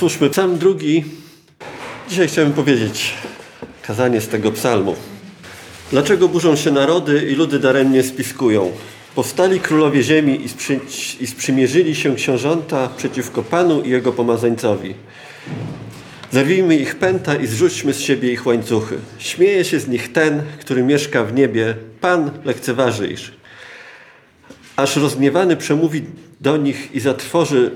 Otwórzmy psalm drugi. Dzisiaj chciałbym powiedzieć kazanie z tego psalmu. Dlaczego burzą się narody i ludy daremnie spiskują? Powstali królowie ziemi i, sprzy, i sprzymierzyli się książąta przeciwko Panu i Jego pomazańcowi. Zerwijmy ich pęta i zrzućmy z siebie ich łańcuchy. Śmieje się z nich ten, który mieszka w niebie. Pan lekceważy ich. Aż rozgniewany przemówi do nich i zatrwoży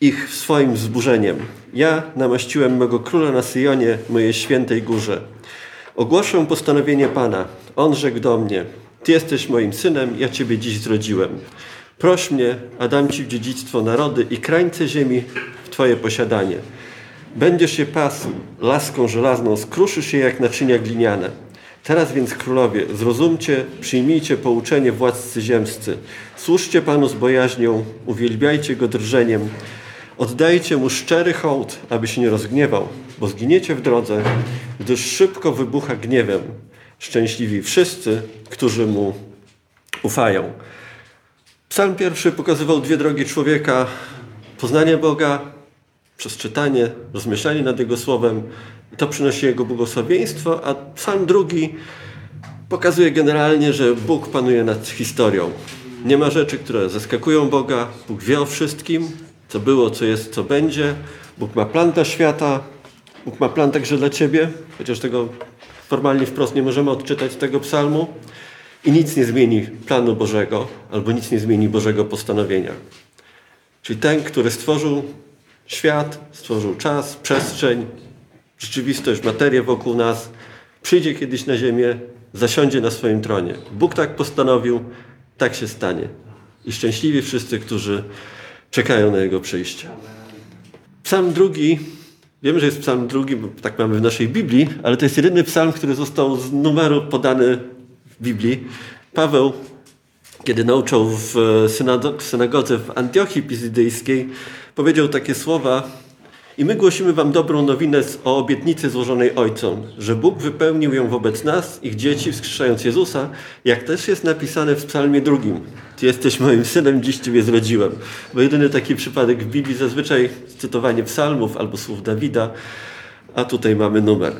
ich swoim wzburzeniem. Ja namaściłem mego króla na Syjonie, mojej świętej górze. Ogłoszę postanowienie Pana. On rzekł do mnie: Ty jesteś moim synem, ja Ciebie dziś zrodziłem. Proś mnie, a dam Ci w dziedzictwo narody i krańce ziemi w Twoje posiadanie. Będziesz je pasł laską żelazną, skruszysz je jak naczynia gliniane. Teraz więc królowie, zrozumcie, przyjmijcie pouczenie władcy ziemscy. Służcie Panu z bojaźnią, uwielbiajcie Go drżeniem. Oddajcie Mu szczery hołd, aby się nie rozgniewał, bo zginiecie w drodze, gdyż szybko wybucha gniewem. Szczęśliwi wszyscy, którzy Mu ufają. Psalm pierwszy pokazywał dwie drogi człowieka. Poznanie Boga przez czytanie, rozmyślanie nad Jego Słowem to przynosi Jego błogosławieństwo, a psalm drugi pokazuje generalnie, że Bóg panuje nad historią. Nie ma rzeczy, które zaskakują Boga. Bóg wie o wszystkim, co było, co jest, co będzie. Bóg ma plan dla świata. Bóg ma plan także dla Ciebie, chociaż tego formalnie wprost nie możemy odczytać z tego psalmu. I nic nie zmieni planu Bożego, albo nic nie zmieni Bożego postanowienia. Czyli ten, który stworzył świat, stworzył czas, przestrzeń, rzeczywistość, materię wokół nas, przyjdzie kiedyś na ziemię, zasiądzie na swoim tronie. Bóg tak postanowił, tak się stanie. I szczęśliwi wszyscy, którzy czekają na Jego przyjście. Psalm drugi, wiemy, że jest psalm drugi, bo tak mamy w naszej Biblii, ale to jest jedyny psalm, który został z numeru podany w Biblii. Paweł, kiedy nauczał w synagodze w Antiochii Pizydyjskiej, powiedział takie słowa i my głosimy wam dobrą nowinę o obietnicy złożonej Ojcom, że Bóg wypełnił ją wobec nas, ich dzieci, wskrzeszając Jezusa, jak też jest napisane w psalmie drugim. Ty jesteś moim synem, dziś Ciebie zrodziłem. Bo jedyny taki przypadek w Biblii zazwyczaj cytowanie psalmów albo słów Dawida, a tutaj mamy numer.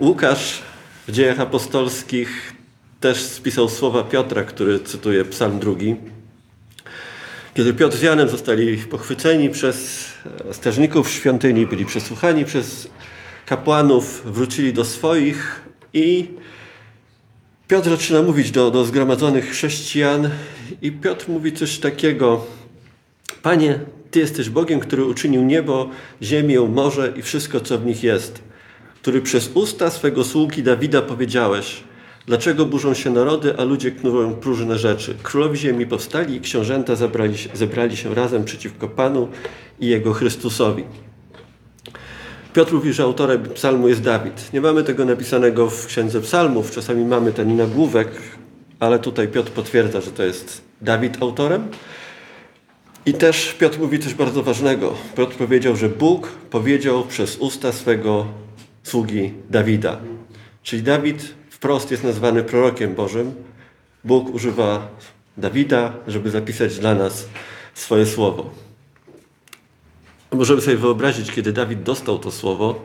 Łukasz w dziejach apostolskich też spisał słowa Piotra, który cytuje psalm drugi. Kiedy Piotr z Janem zostali pochwyceni przez strażników świątyni, byli przesłuchani przez kapłanów, wrócili do swoich i Piotr zaczyna mówić do, do zgromadzonych chrześcijan i Piotr mówi coś takiego. Panie, Ty jesteś Bogiem, który uczynił niebo, ziemię, morze i wszystko, co w nich jest, który przez usta swego sługi Dawida powiedziałeś – Dlaczego burzą się narody, a ludzie knują próżne rzeczy? Królowi ziemi powstali i książęta zebrali, zebrali się razem przeciwko Panu i Jego Chrystusowi. Piotr mówi, że autorem psalmu jest Dawid. Nie mamy tego napisanego w Księdze Psalmów, czasami mamy ten nagłówek, ale tutaj Piotr potwierdza, że to jest Dawid autorem. I też Piotr mówi coś bardzo ważnego. Piotr powiedział, że Bóg powiedział przez usta swego sługi Dawida. Czyli Dawid wprost jest nazwany prorokiem Bożym. Bóg używa Dawida, żeby zapisać dla nas swoje słowo. Możemy sobie wyobrazić, kiedy Dawid dostał to słowo,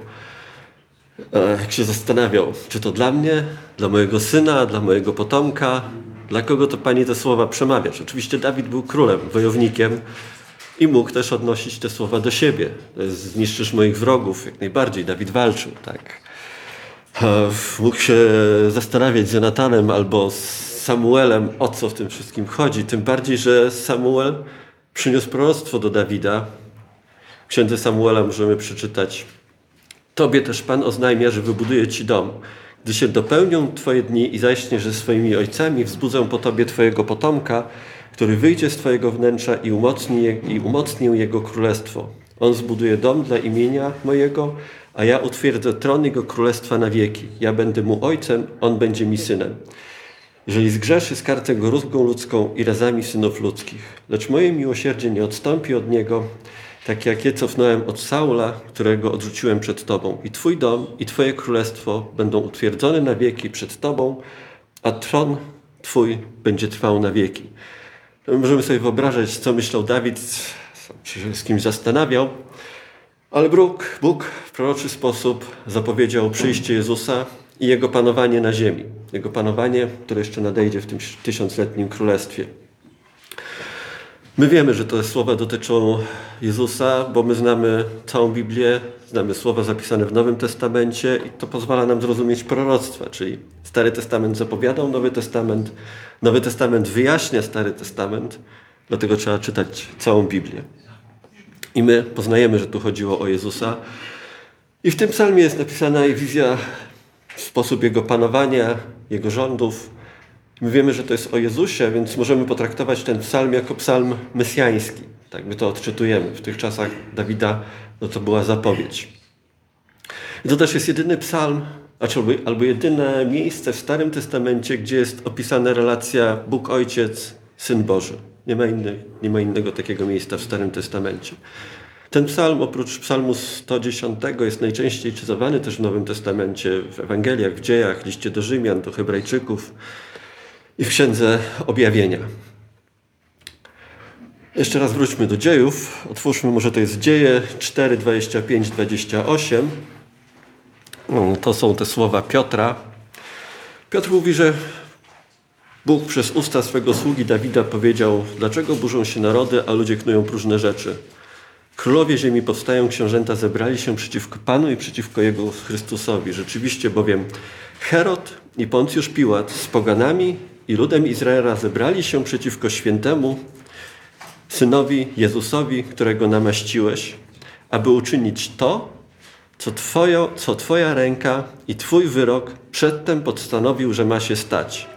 e, jak się zastanawiał, czy to dla mnie, dla mojego syna, dla mojego potomka, dla kogo to Pani te słowa przemawiasz. Oczywiście Dawid był królem, wojownikiem i mógł też odnosić te słowa do siebie. Zniszczysz moich wrogów, jak najbardziej. Dawid walczył, tak mógł się zastanawiać z Jonatanem albo z Samuelem, o co w tym wszystkim chodzi. Tym bardziej, że Samuel przyniósł proroctwo do Dawida. W księdze Samuela możemy przeczytać Tobie też Pan oznajmia, że wybuduje Ci dom. Gdy się dopełnią Twoje dni i zaśniesz ze swoimi ojcami, wzbudzę po Tobie Twojego potomka, który wyjdzie z Twojego wnętrza i umocni, i umocnię Jego królestwo. On zbuduje dom dla imienia mojego, a ja utwierdzę tron Jego królestwa na wieki. Ja będę mu ojcem, on będzie mi synem. Jeżeli zgrzeszy, skarcę go rózgą ludzką i razami synów ludzkich. Lecz moje miłosierdzie nie odstąpi od niego, tak jak je cofnąłem od Saula, którego odrzuciłem przed Tobą. I Twój dom, i Twoje królestwo będą utwierdzone na wieki przed Tobą, a tron Twój będzie trwał na wieki. Możemy sobie wyobrażać, co myślał Dawid, się z kimś zastanawiał. Ale Bóg, Bóg w proroczy sposób zapowiedział przyjście Jezusa i Jego panowanie na ziemi. Jego panowanie, które jeszcze nadejdzie w tym tysiącletnim królestwie. My wiemy, że te słowa dotyczą Jezusa, bo my znamy całą Biblię, znamy słowa zapisane w Nowym Testamencie i to pozwala nam zrozumieć proroctwa, czyli Stary Testament zapowiadał Nowy Testament, Nowy Testament wyjaśnia Stary Testament, dlatego trzeba czytać całą Biblię. I my poznajemy, że tu chodziło o Jezusa. I w tym psalmie jest napisana wizja, sposób Jego panowania, Jego rządów, My wiemy, że to jest o Jezusie, więc możemy potraktować ten psalm jako psalm mesjański. Tak my to odczytujemy. W tych czasach Dawida no to była zapowiedź. I to też jest jedyny psalm, albo, jedyne miejsce w Starym Testamencie, gdzie jest opisana relacja Bóg Ojciec, Syn Boży. Nie ma, nie ma innego takiego miejsca w Starym Testamencie. Ten psalm oprócz psalmu 110 jest najczęściej czytowany też w Nowym Testamencie, w Ewangeliach, w dziejach, liście do Rzymian, do Hebrajczyków i w Księdze Objawienia. Jeszcze raz wróćmy do dziejów. Otwórzmy, może to jest dzieje 4, 25, 28. To są te słowa Piotra. Piotr mówi, że Bóg przez usta swego sługi Dawida powiedział, dlaczego burzą się narody, a ludzie knują próżne rzeczy. Królowie ziemi powstają, książęta zebrali się przeciwko Panu i przeciwko Jego Chrystusowi. Rzeczywiście bowiem Herod i Poncjusz Piłat z poganami i ludem Izraela zebrali się przeciwko świętemu synowi Jezusowi, którego namaściłeś, aby uczynić to, co, twojo, co Twoja ręka i Twój wyrok przedtem postanowił, że ma się stać.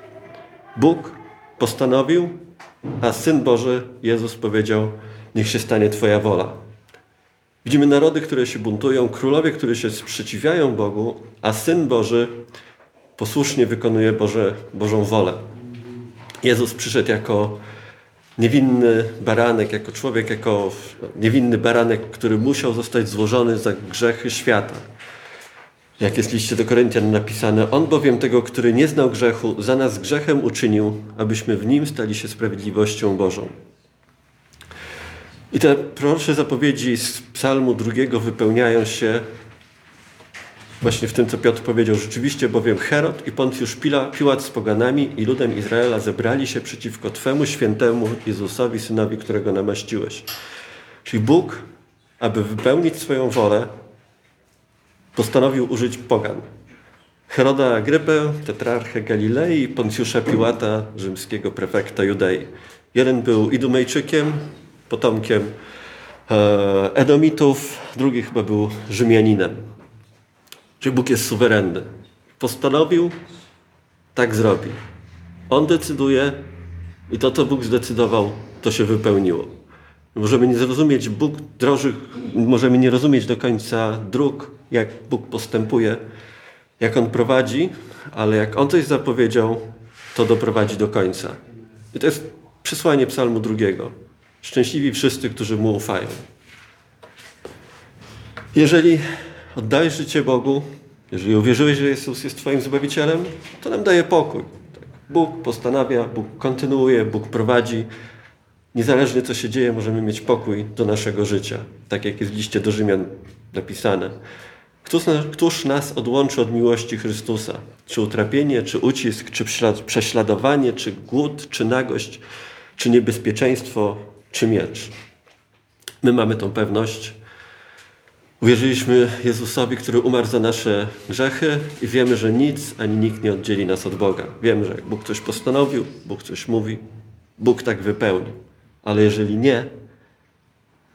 Bóg postanowił, a Syn Boży, Jezus powiedział, niech się stanie Twoja wola. Widzimy narody, które się buntują, królowie, które się sprzeciwiają Bogu, a Syn Boży posłusznie wykonuje Boże, Bożą wolę. Jezus przyszedł jako niewinny baranek, jako człowiek, jako niewinny baranek, który musiał zostać złożony za grzechy świata. Jak jest liście do Koryntian napisane, On bowiem tego, który nie znał grzechu, za nas grzechem uczynił, abyśmy w Nim stali się sprawiedliwością Bożą. I te prorocze zapowiedzi z psalmu drugiego wypełniają się Właśnie w tym, co Piotr powiedział, rzeczywiście bowiem Herod i Poncjusz Piłat z poganami i ludem Izraela zebrali się przeciwko Twemu świętemu Jezusowi, Synowi, którego namaściłeś. Czyli Bóg, aby wypełnić swoją wolę, postanowił użyć pogan. Heroda Agrypę, tetrarchę Galilei Poncjusza Piłata, rzymskiego prefekta Judei. Jeden był Idumejczykiem, potomkiem e, Edomitów, drugi chyba był Rzymianinem. Czyli Bóg jest suwerenny. Postanowił, tak zrobi. On decyduje i to, co Bóg zdecydował, to się wypełniło. Możemy nie zrozumieć Bóg drożych, możemy nie rozumieć do końca dróg, jak Bóg postępuje, jak On prowadzi, ale jak On coś zapowiedział, to doprowadzi do końca. I to jest przesłanie psalmu drugiego. Szczęśliwi wszyscy, którzy Mu ufają. Jeżeli oddajesz życie Bogu, jeżeli uwierzyłeś, że Jezus jest Twoim Zbawicielem, to nam daje pokój. Tak. Bóg postanawia, Bóg kontynuuje, Bóg prowadzi. Niezależnie co się dzieje, możemy mieć pokój do naszego życia. Tak jak jest w liście do Rzymian napisane. Któż, któż nas odłączy od miłości Chrystusa? Czy utrapienie, czy ucisk, czy prześladowanie, czy głód, czy nagość, czy niebezpieczeństwo, czy miecz? My mamy tą pewność, Uwierzyliśmy Jezusowi, który umarł za nasze grzechy i wiemy, że nic ani nikt nie oddzieli nas od Boga. Wiemy, że jak Bóg coś postanowił, Bóg coś mówi, Bóg tak wypełni. Ale jeżeli nie,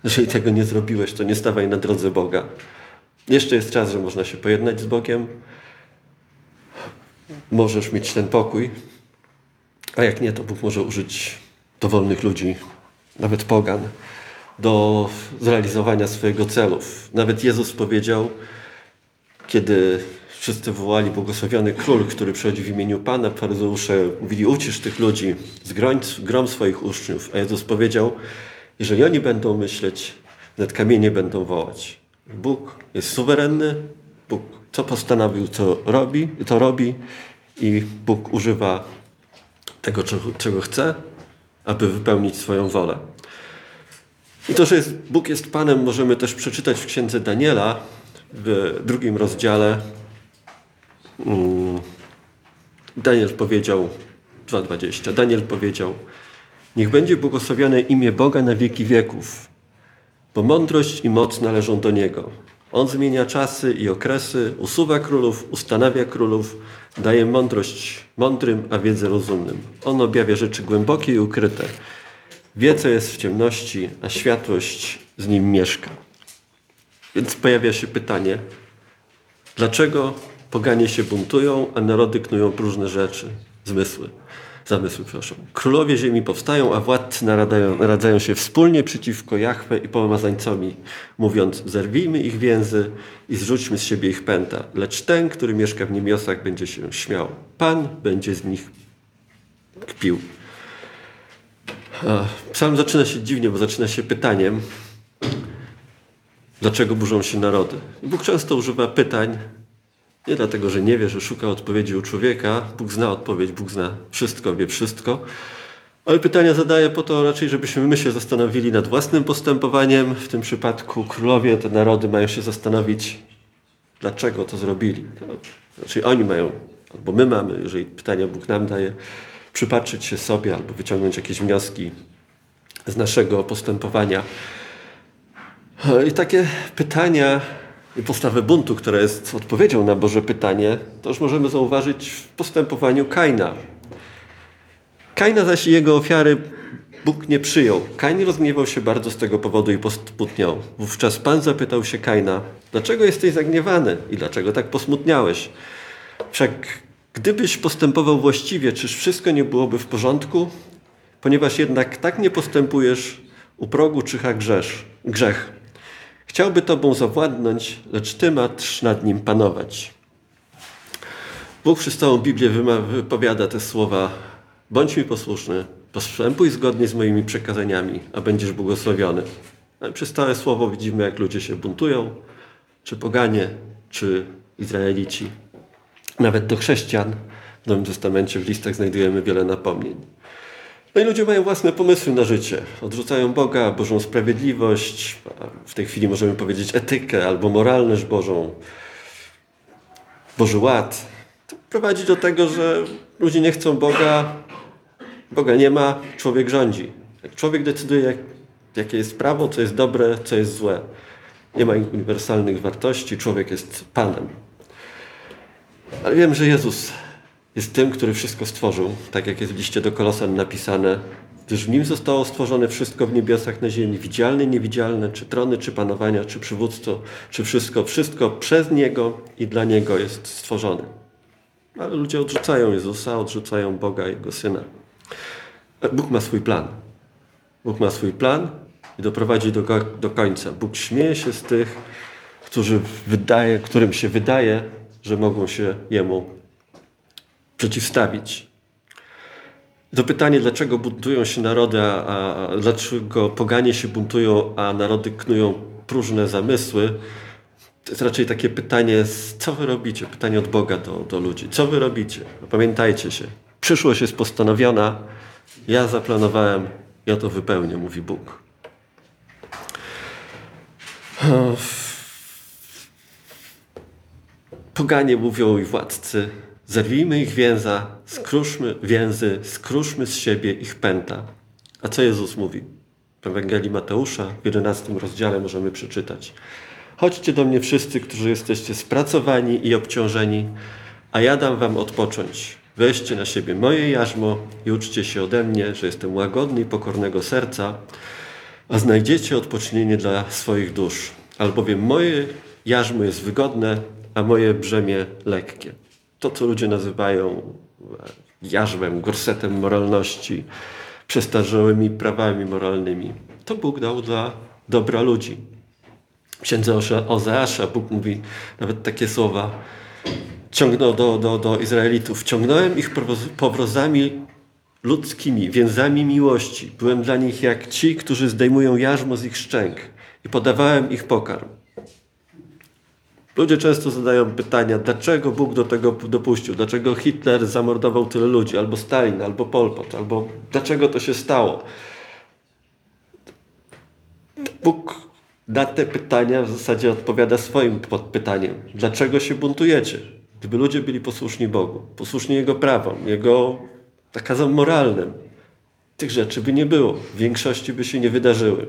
jeżeli tego nie zrobiłeś, to nie stawaj na drodze Boga. Jeszcze jest czas, że można się pojednać z Bogiem. Możesz mieć ten pokój. A jak nie, to Bóg może użyć dowolnych ludzi, nawet pogan do zrealizowania swojego celów. Nawet Jezus powiedział, kiedy wszyscy wołali błogosławiony król, który przychodzi w imieniu Pana, faryzeusze mówili ucisz tych ludzi, zgroń grom swoich uczniów. A Jezus powiedział, jeżeli oni będą myśleć, nad kamienie będą wołać. Bóg jest suwerenny, Bóg co postanowił, co robi, to robi i Bóg używa tego, czego chce, aby wypełnić swoją wolę. I to, że jest, Bóg jest Panem, możemy też przeczytać w księdze Daniela w drugim rozdziale. Mm, Daniel powiedział, 2,20. Daniel powiedział: Niech będzie błogosławione imię Boga na wieki wieków, bo mądrość i moc należą do Niego. On zmienia czasy i okresy, usuwa królów, ustanawia królów, daje mądrość mądrym, a wiedzę rozumnym. On objawia rzeczy głębokie i ukryte. Wie, co jest w ciemności, a światłość z nim mieszka. Więc pojawia się pytanie, dlaczego poganie się buntują, a narody knują różne rzeczy, zmysły, zamysły, przepraszam. Królowie ziemi powstają, a władcy naradają, naradzają się wspólnie przeciwko Jachwę i pomazańcowi, mówiąc, zerwijmy ich więzy i zrzućmy z siebie ich pęta. Lecz ten, który mieszka w niebiosach, będzie się śmiał. Pan będzie z nich kpił. Psalm zaczyna się dziwnie, bo zaczyna się pytaniem, dlaczego burzą się narody. Bóg często używa pytań, nie dlatego, że nie wie, że szuka odpowiedzi u człowieka. Bóg zna odpowiedź, Bóg zna wszystko, wie wszystko. Ale pytania zadaje po to raczej, żebyśmy my się zastanowili nad własnym postępowaniem. W tym przypadku królowie, te narody mają się zastanowić, dlaczego to zrobili. Znaczy oni mają, albo my mamy, jeżeli pytania Bóg nam daje, przypatrzyć się sobie albo wyciągnąć jakieś wnioski z naszego postępowania. I takie pytania postawę buntu, która jest odpowiedzią na Boże pytanie, to już możemy zauważyć w postępowaniu Kaina. Kaina zaś i jego ofiary Bóg nie przyjął. Kain rozgniewał się bardzo z tego powodu i posmutniał. Wówczas Pan zapytał się Kaina, dlaczego jesteś zagniewany i dlaczego tak posmutniałeś? Wszak gdybyś postępował właściwie, czyż wszystko nie byłoby w porządku? Ponieważ jednak tak nie postępujesz, u progu czyha grzesz, grzech. Chciałby Tobą zawładnąć, lecz Ty masz nad nim panować. Bóg przez całą Biblię wypowiada te słowa Bądź mi posłuszny, postępuj zgodnie z moimi przekazaniami, a będziesz błogosławiony. Ale przez całe słowo widzimy, jak ludzie się buntują, czy poganie, czy Izraelici. Nawet do chrześcijan w Nowym Testamencie w listach znajdujemy wiele napomnień. No i ludzie mają własne pomysły na życie. Odrzucają Boga, Bożą sprawiedliwość, w tej chwili możemy powiedzieć etykę albo moralność Bożą, Boży ład. To prowadzi do tego, że ludzie nie chcą Boga, Boga nie ma, człowiek rządzi. Człowiek decyduje, jak, jakie jest prawo, co jest dobre, co jest złe. Nie ma uniwersalnych wartości, człowiek jest Panem. Ale wiem, że Jezus jest tym, który wszystko stworzył, tak jak jest w liście do Kolosan napisane, gdyż w nim zostało stworzone wszystko w niebiosach, na ziemi, widzialne, niewidzialne, czy trony, czy panowania, czy przywództwo, czy wszystko, wszystko przez Niego i dla Niego jest stworzone. Ale ludzie odrzucają Jezusa, odrzucają Boga, Jego Syna. Bóg ma swój plan. Bóg ma swój plan i doprowadzi do, do końca. Bóg śmieje się z tych, którzy wydaje, którym się wydaje, że mogą się Jemu przeciwstawić. To pytanie, dlaczego buntują się narody, a, a dlaczego poganie się buntują, a narody knują próżne zamysły, to jest raczej takie pytanie, co wy robicie? Pytanie od Boga do, do ludzi. Co wy robicie? No pamiętajcie się, przyszłość jest postanowiona, ja zaplanowałem, ja to wypełnię, mówi Bóg. Poganie mówią i władcy, Zerwijmy ich więza, skruszmy więzy, skruszmy z siebie ich pęta. A co Jezus mówi? W Ewangelii Mateusza w 11 rozdziale możemy przeczytać. Chodźcie do mnie wszyscy, którzy jesteście spracowani i obciążeni, a ja dam wam odpocząć. Weźcie na siebie moje jarzmo i uczcie się ode mnie, że jestem łagodny i pokornego serca, a znajdziecie odpocznienie dla swoich dusz. Albowiem moje jarzmo jest wygodne, a moje brzemię lekkie to, co ludzie nazywają e, jarzmem, gorsetem moralności, przestarzałymi prawami moralnymi. To Bóg dał dla dobra ludzi. W księdze Ozeasza Bóg mówi nawet takie słowa. Ciągnął do, do, do Izraelitów. Ciągnąłem ich powrozami ludzkimi, więzami miłości. Byłem dla nich jak ci, którzy zdejmują jarzmo z ich szczęk i podawałem ich pokarm. Ludzie często zadają pytania, dlaczego Bóg do tego dopuścił, dlaczego Hitler zamordował tyle ludzi, albo Stalin, albo Pol Pot, albo dlaczego to się stało. na te pytania w zasadzie odpowiada swoim podpytaniem. Dlaczego się buntujecie? Gdyby ludzie byli posłuszni Bogu, posłuszni Jego prawom, Jego nakazom moralnym, tych rzeczy by nie było. W większości by się nie wydarzyły.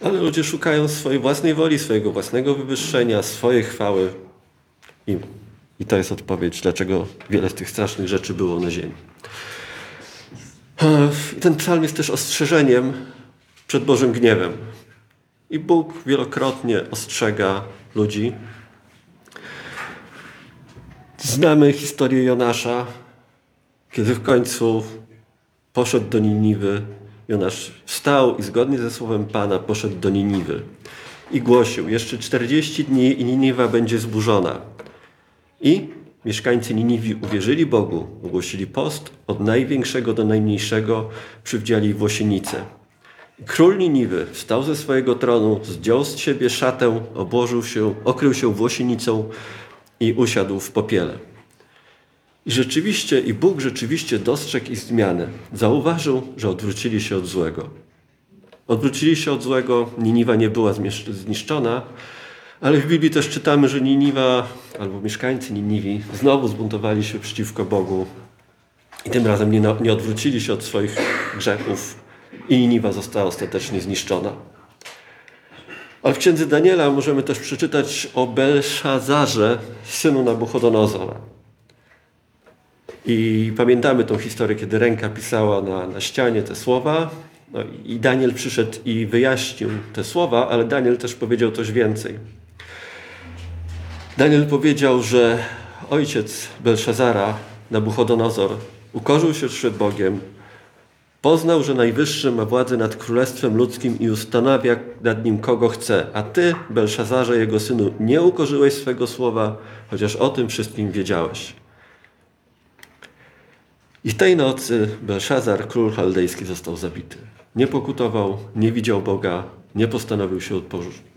Ale ludzie szukają swojej własnej woli, swojego własnego wywyższenia, swojej chwały. I, I to jest odpowiedź, dlaczego wiele z tych strasznych rzeczy było na ziemi. I ten psalm jest też ostrzeżeniem przed Bożym gniewem. I Bóg wielokrotnie ostrzega ludzi. Znamy historię Jonasza, kiedy w końcu poszedł do Niniwy. Jonasz wstał i zgodnie ze słowem Pana poszedł do Niniwy i głosił: Jeszcze 40 dni i Niniwa będzie zburzona. I mieszkańcy Niniwi uwierzyli Bogu, ogłosili post od największego do najmniejszego, przywdziali włosienicę. Król Niniwy wstał ze swojego tronu, zdjął z siebie szatę, obłożył się, okrył się włosienicą i usiadł w popiele. I rzeczywiście, i Bóg rzeczywiście dostrzegł ich zmianę. Zauważył, że odwrócili się od złego. Odwrócili się od złego, Niniwa nie była zniszczona, ale w Biblii też czytamy, że Niniwa, albo mieszkańcy Niniwi, znowu zbuntowali się przeciwko Bogu. I tym razem nie, nie odwrócili się od swoich grzechów, i Niniwa została ostatecznie zniszczona. Ale w księdze Daniela możemy też przeczytać o Belszazarze, synu Nabuchodonozora. I pamiętamy tą historię, kiedy ręka pisała na, na ścianie te słowa. No I Daniel przyszedł i wyjaśnił te słowa, ale Daniel też powiedział coś więcej. Daniel powiedział, że ojciec Belszazara, Nabuchodonozor, ukorzył się przed Bogiem, poznał, że Najwyższy ma władzę nad królestwem ludzkim i ustanawia nad nim kogo chce, a ty, Belszazarze, jego synu, nie ukorzyłeś swego słowa, chociaż o tym wszystkim wiedziałeś. I tej nocy Belszazar, król chaldejski, został zabity. Nie pokutował, nie widział Boga, nie postanowił się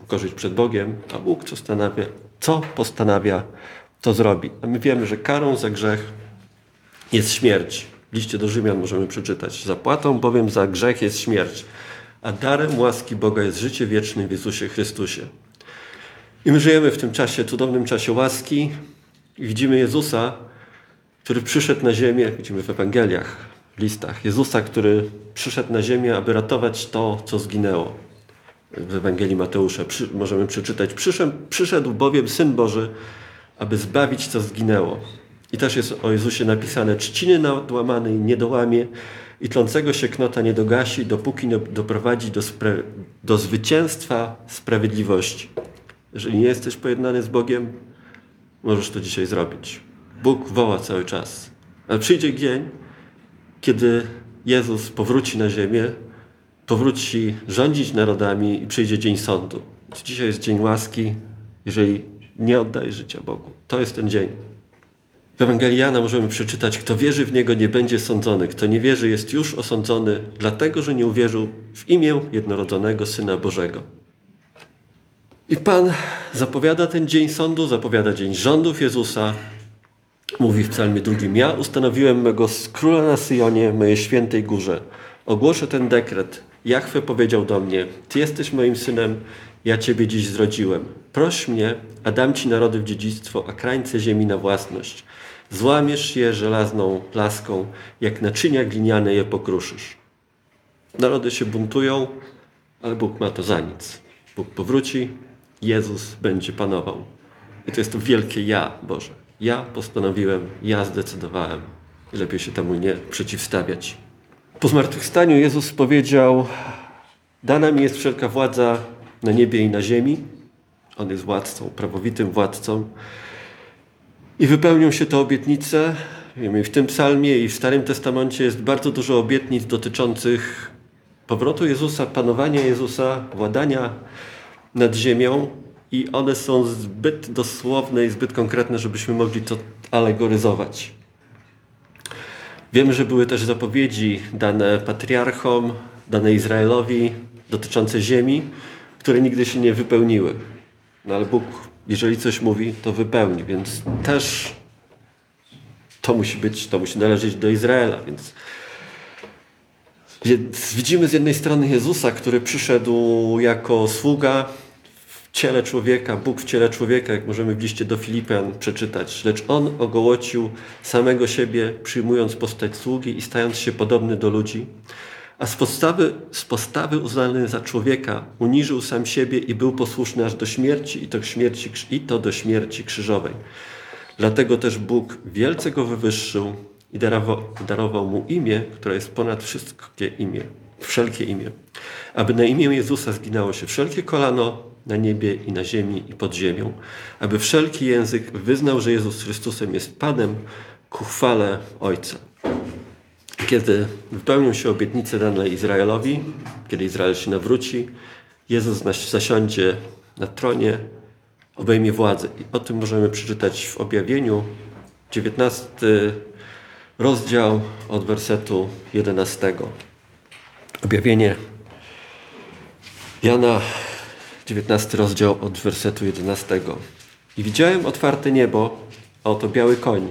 ukorzyć przed Bogiem, a Bóg co, stanawia, co postanawia, to zrobi. A my wiemy, że karą za grzech jest śmierć. W liście do Rzymian możemy przeczytać. Zapłatą bowiem za grzech jest śmierć, a darem łaski Boga jest życie wieczne w Jezusie Chrystusie. I my żyjemy w tym czasie, cudownym czasie łaski i widzimy Jezusa, który przyszedł na ziemię, widzimy w Ewangeliach, w listach, Jezusa, który przyszedł na ziemię, aby ratować to, co zginęło. W Ewangelii Mateusza przy, możemy przeczytać, przyszedł, przyszedł bowiem Syn Boży, aby zbawić, co zginęło. I też jest o Jezusie napisane, trzciny nadłamanej nie dołamie i tlącego się knota nie dogasi, dopóki nie doprowadzi do, do zwycięstwa sprawiedliwości. Jeżeli nie jesteś pojednany z Bogiem, możesz to dzisiaj zrobić. Bóg woła cały czas. Ale przyjdzie dzień, kiedy Jezus powróci na ziemię, powróci rządzić narodami i przyjdzie dzień sądu. Dzisiaj jest dzień łaski, jeżeli nie oddajesz życia Bogu. To jest ten dzień. W Ewangelii Jana możemy przeczytać, kto wierzy w Niego nie będzie sądzony, kto nie wierzy jest już osądzony, dlatego że nie uwierzył w imię jednorodzonego Syna Bożego. I Pan zapowiada ten dzień sądu, zapowiada dzień rządów Jezusa. Mówi w psalmie drugim, ja ustanowiłem mego króla na Syjonie, mojej świętej górze. Ogłoszę ten dekret. Jachwę powiedział do mnie, Ty jesteś moim synem, ja Ciebie dziś zrodziłem. Proś mnie, a dam Ci narody w dziedzictwo, a krańce ziemi na własność. Złamiesz je żelazną laską, jak naczynia gliniane je pokruszysz. Narody się buntują, ale Bóg ma to za nic. Bóg powróci, Jezus będzie panował. I to jest to wielkie ja, Boże. Ja postanowiłem, ja zdecydowałem. Lepiej się temu nie przeciwstawiać. Po zmartwychwstaniu Jezus powiedział: Dana mi jest wszelka władza na niebie i na ziemi. On jest władcą, prawowitym władcą. I wypełnią się te obietnice. Wiemy, w tym psalmie i w Starym Testamencie jest bardzo dużo obietnic dotyczących powrotu Jezusa, panowania Jezusa, władania nad ziemią i one są zbyt dosłowne i zbyt konkretne, żebyśmy mogli to alegoryzować. Wiemy, że były też zapowiedzi dane patriarchom, dane Izraelowi dotyczące ziemi, które nigdy się nie wypełniły. No ale Bóg, jeżeli coś mówi, to wypełni, więc też to musi być, to musi należeć do Izraela, więc widzimy z jednej strony Jezusa, który przyszedł jako sługa ciele człowieka, Bóg w ciele człowieka, jak możemy w liście do Filipian przeczytać. Lecz On ogołocił samego siebie, przyjmując postać sługi i stając się podobny do ludzi. A z postawy, z postawy uznany za człowieka uniżył sam siebie i był posłuszny aż do śmierci i to, śmierci, i to do śmierci krzyżowej. Dlatego też Bóg wielce go wywyższył i darował, darował mu imię, które jest ponad wszystkie imię, wszelkie imię. Aby na imię Jezusa zginało się wszelkie kolano na niebie i na ziemi i pod ziemią. Aby wszelki język wyznał, że Jezus Chrystusem jest Panem ku chwale Ojca. Kiedy wypełnią się obietnice dane Izraelowi, kiedy Izrael się nawróci, Jezus zasiądzie na tronie, obejmie władzę. I o tym możemy przeczytać w objawieniu 19 rozdział od wersetu 11. Objawienie Jana, 19 rozdział od wersetu 11. I widziałem otwarte niebo, a oto biały koń,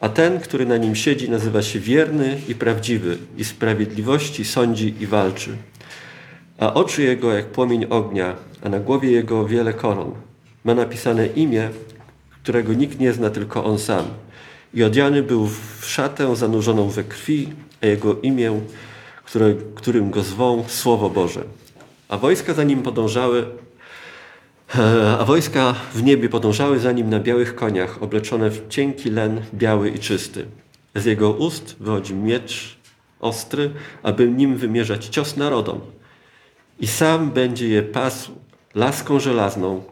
a ten, który na nim siedzi, nazywa się wierny i prawdziwy i sprawiedliwości sądzi i walczy. A oczy jego jak płomień ognia, a na głowie jego wiele koron. Ma napisane imię, którego nikt nie zna, tylko on sam – i odziany był w szatę zanurzoną we krwi, a jego imię, które, którym go zwą, Słowo Boże. A wojska za nim podążały, a wojska w niebie podążały za nim na białych koniach, obleczone w cienki len, biały i czysty. Z jego ust wychodzi miecz ostry, aby nim wymierzać cios narodom. I sam będzie je pasł laską żelazną,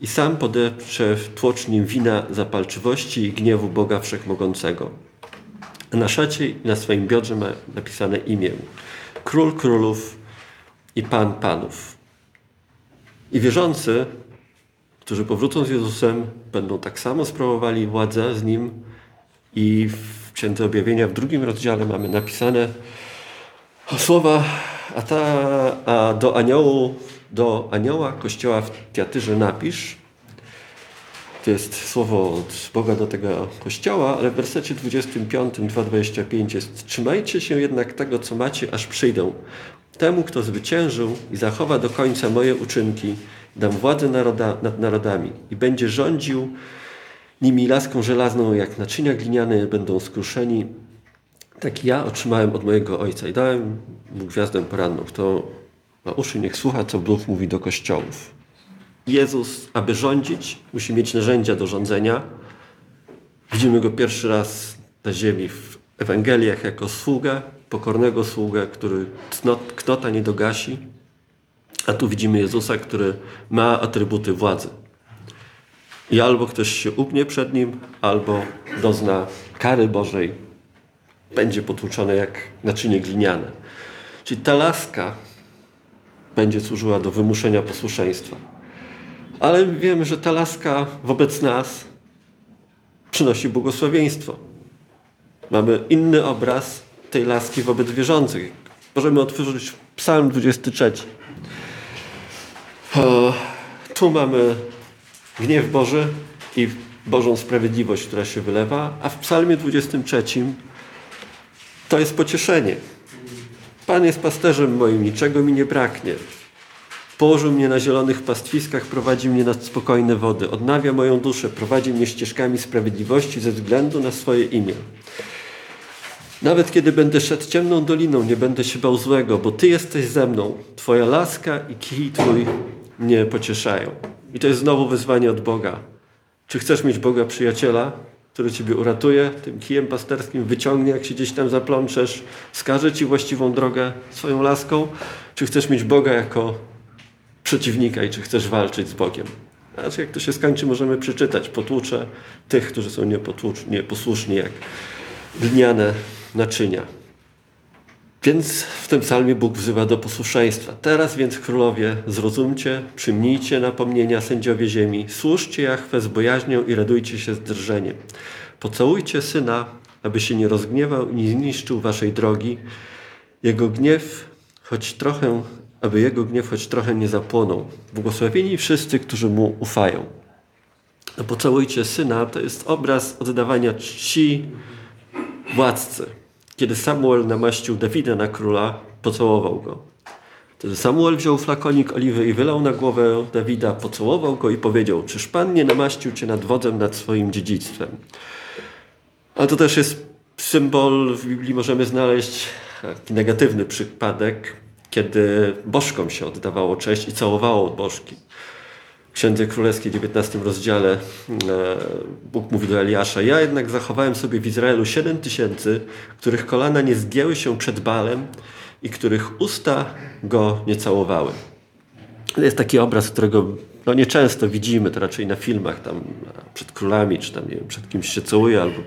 i sam podeprze w tłoczni wina zapalczywości i gniewu Boga Wszechmogącego. Na szacie i na swoim biodrze ma napisane imię Król Królów i Pan Panów. I wierzący, którzy powrócą z Jezusem, będą tak samo sprawowali władzę z Nim i w Księdze Objawienia w drugim rozdziale mamy napisane słowa, a, ta, a do aniołu do anioła kościoła w Tiatyrze napisz. To jest słowo od Boga do tego kościoła, ale w wersecie 25, 2,25 jest Trzymajcie się jednak tego, co macie, aż przyjdę. Temu, kto zwyciężył i zachowa do końca moje uczynki, dam władzę naroda, nad narodami i będzie rządził nimi laską żelazną, jak naczynia gliniane będą skruszeni. Tak ja otrzymałem od mojego Ojca i dałem mu gwiazdę poranną. Kto ma uszy, niech słucha, co Bóg mówi do kościołów. Jezus, aby rządzić, musi mieć narzędzia do rządzenia. Widzimy go pierwszy raz na ziemi w Ewangeliach jako sługę, pokornego sługę, który knota nie dogasi. A tu widzimy Jezusa, który ma atrybuty władzy. I albo ktoś się ugnie przed nim, albo dozna kary Bożej. Będzie potłuczony jak naczynie gliniane. Czyli ta laska będzie służyła do wymuszenia posłuszeństwa. Ale wiemy, że ta laska wobec nas przynosi błogosławieństwo. Mamy inny obraz tej laski wobec wierzących. Możemy otworzyć Psalm 23. Tu mamy gniew Boży i Bożą sprawiedliwość, która się wylewa, a w Psalmie 23 to jest pocieszenie. Pan jest pasterzem moim, niczego mi nie braknie. Położył mnie na zielonych pastwiskach, prowadzi mnie nad spokojne wody. Odnawia moją duszę, prowadzi mnie ścieżkami sprawiedliwości ze względu na swoje imię. Nawet kiedy będę szedł ciemną doliną, nie będę się bał złego, bo Ty jesteś ze mną. Twoja laska i kij Twój mnie pocieszają. I to jest znowu wyzwanie od Boga. Czy chcesz mieć Boga przyjaciela? który Ciebie uratuje, tym kijem pasterskim wyciągnie, jak się gdzieś tam zaplączesz, wskaże Ci właściwą drogę swoją laską, czy chcesz mieć Boga jako przeciwnika i czy chcesz walczyć z Bogiem. Znaczy, jak to się skończy, możemy przeczytać. Potłucze tych, którzy są nieposłuszni, jak gliniane naczynia. Więc w tym psalmie Bóg wzywa do posłuszeństwa. Teraz więc, królowie, zrozumcie, przyjmijcie napomnienia sędziowie ziemi, służcie Jachwę z bojaźnią i radujcie się z drżeniem. Pocałujcie Syna, aby się nie rozgniewał i nie zniszczył waszej drogi. Jego gniew, choć trochę, aby Jego gniew choć trochę nie zapłonął. Błogosławieni wszyscy, którzy Mu ufają. No pocałujcie Syna to jest obraz oddawania czci władcy Kiedy Samuel namaścił Dawida na króla, pocałował go. Wtedy Samuel wziął flakonik oliwy i wylał na głowę Dawida, pocałował go i powiedział: Czyż Pan nie namaścił cię nad wodzem nad swoim dziedzictwem? Ale to też jest symbol, w Biblii możemy znaleźć taki negatywny przypadek, kiedy bożkom się oddawało cześć i całowało bożki. Księdze Królewskiej, 19 rozdziale, e, Bóg mówi do Eliasza: Ja jednak zachowałem sobie w Izraelu 7 tysięcy, których kolana nie zgięły się przed balem i których usta go nie całowały. To jest taki obraz, którego no nieczęsto widzimy, to raczej na filmach, tam przed królami, czy tam nie wiem, przed kimś się całuje, albo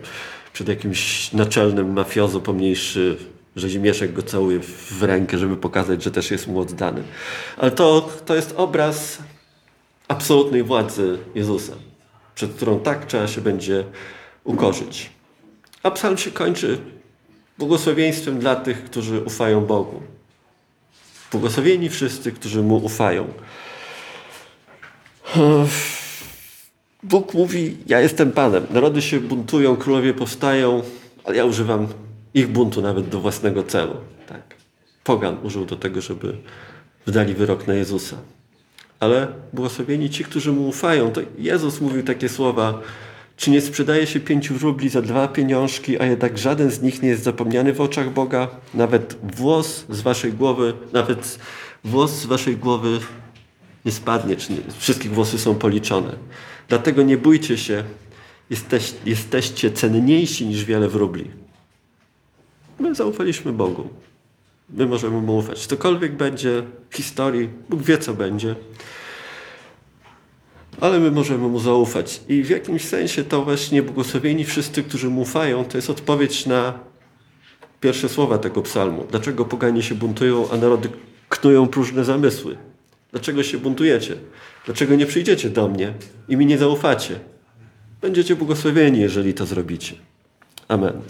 przed jakimś naczelnym mafiozo pomniejszy rzezimieszek go całuje w rękę, żeby pokazać, że też jest mu oddany. Ale to, to jest obraz absolutnej władzy Jezusa, przed którą tak trzeba się będzie ukorzyć. A psalm się kończy błogosławieństwem dla tych, którzy ufają Bogu. Błogosławieni wszyscy, którzy Mu ufają. Bóg mówi, ja jestem Panem. Narody się buntują, królowie powstają, ale ja używam ich buntu nawet do własnego celu. Tak. Pogan użył do tego, żeby wydali wyrok na Jezusa. Ale błogosławieni ci, którzy Mu ufają. To Jezus mówił takie słowa, czy nie sprzedaje się pięciu rubli za dwa pieniążki, a jednak żaden z nich nie jest zapomniany w oczach Boga? Nawet włos z waszej głowy, nawet włos z waszej głowy nie spadnie, czy nie, wszystkich włosy są policzone. Dlatego nie bójcie się, jesteś, jesteście cenniejsi niż wiele wróbli. My zaufaliśmy Bogu. My możemy Mu ufać. Cokolwiek będzie w historii, Bóg wie, co będzie. Ale my możemy Mu zaufać. I w jakimś sensie to właśnie błogosławieni wszyscy, którzy Mu ufają, to jest odpowiedź na pierwsze słowa tego psalmu. Dlaczego poganie się buntują, a narody knują próżne zamysły? Dlaczego się buntujecie? Dlaczego nie przyjdziecie do mnie i mi nie zaufacie? Będziecie błogosławieni, jeżeli to zrobicie. Amen.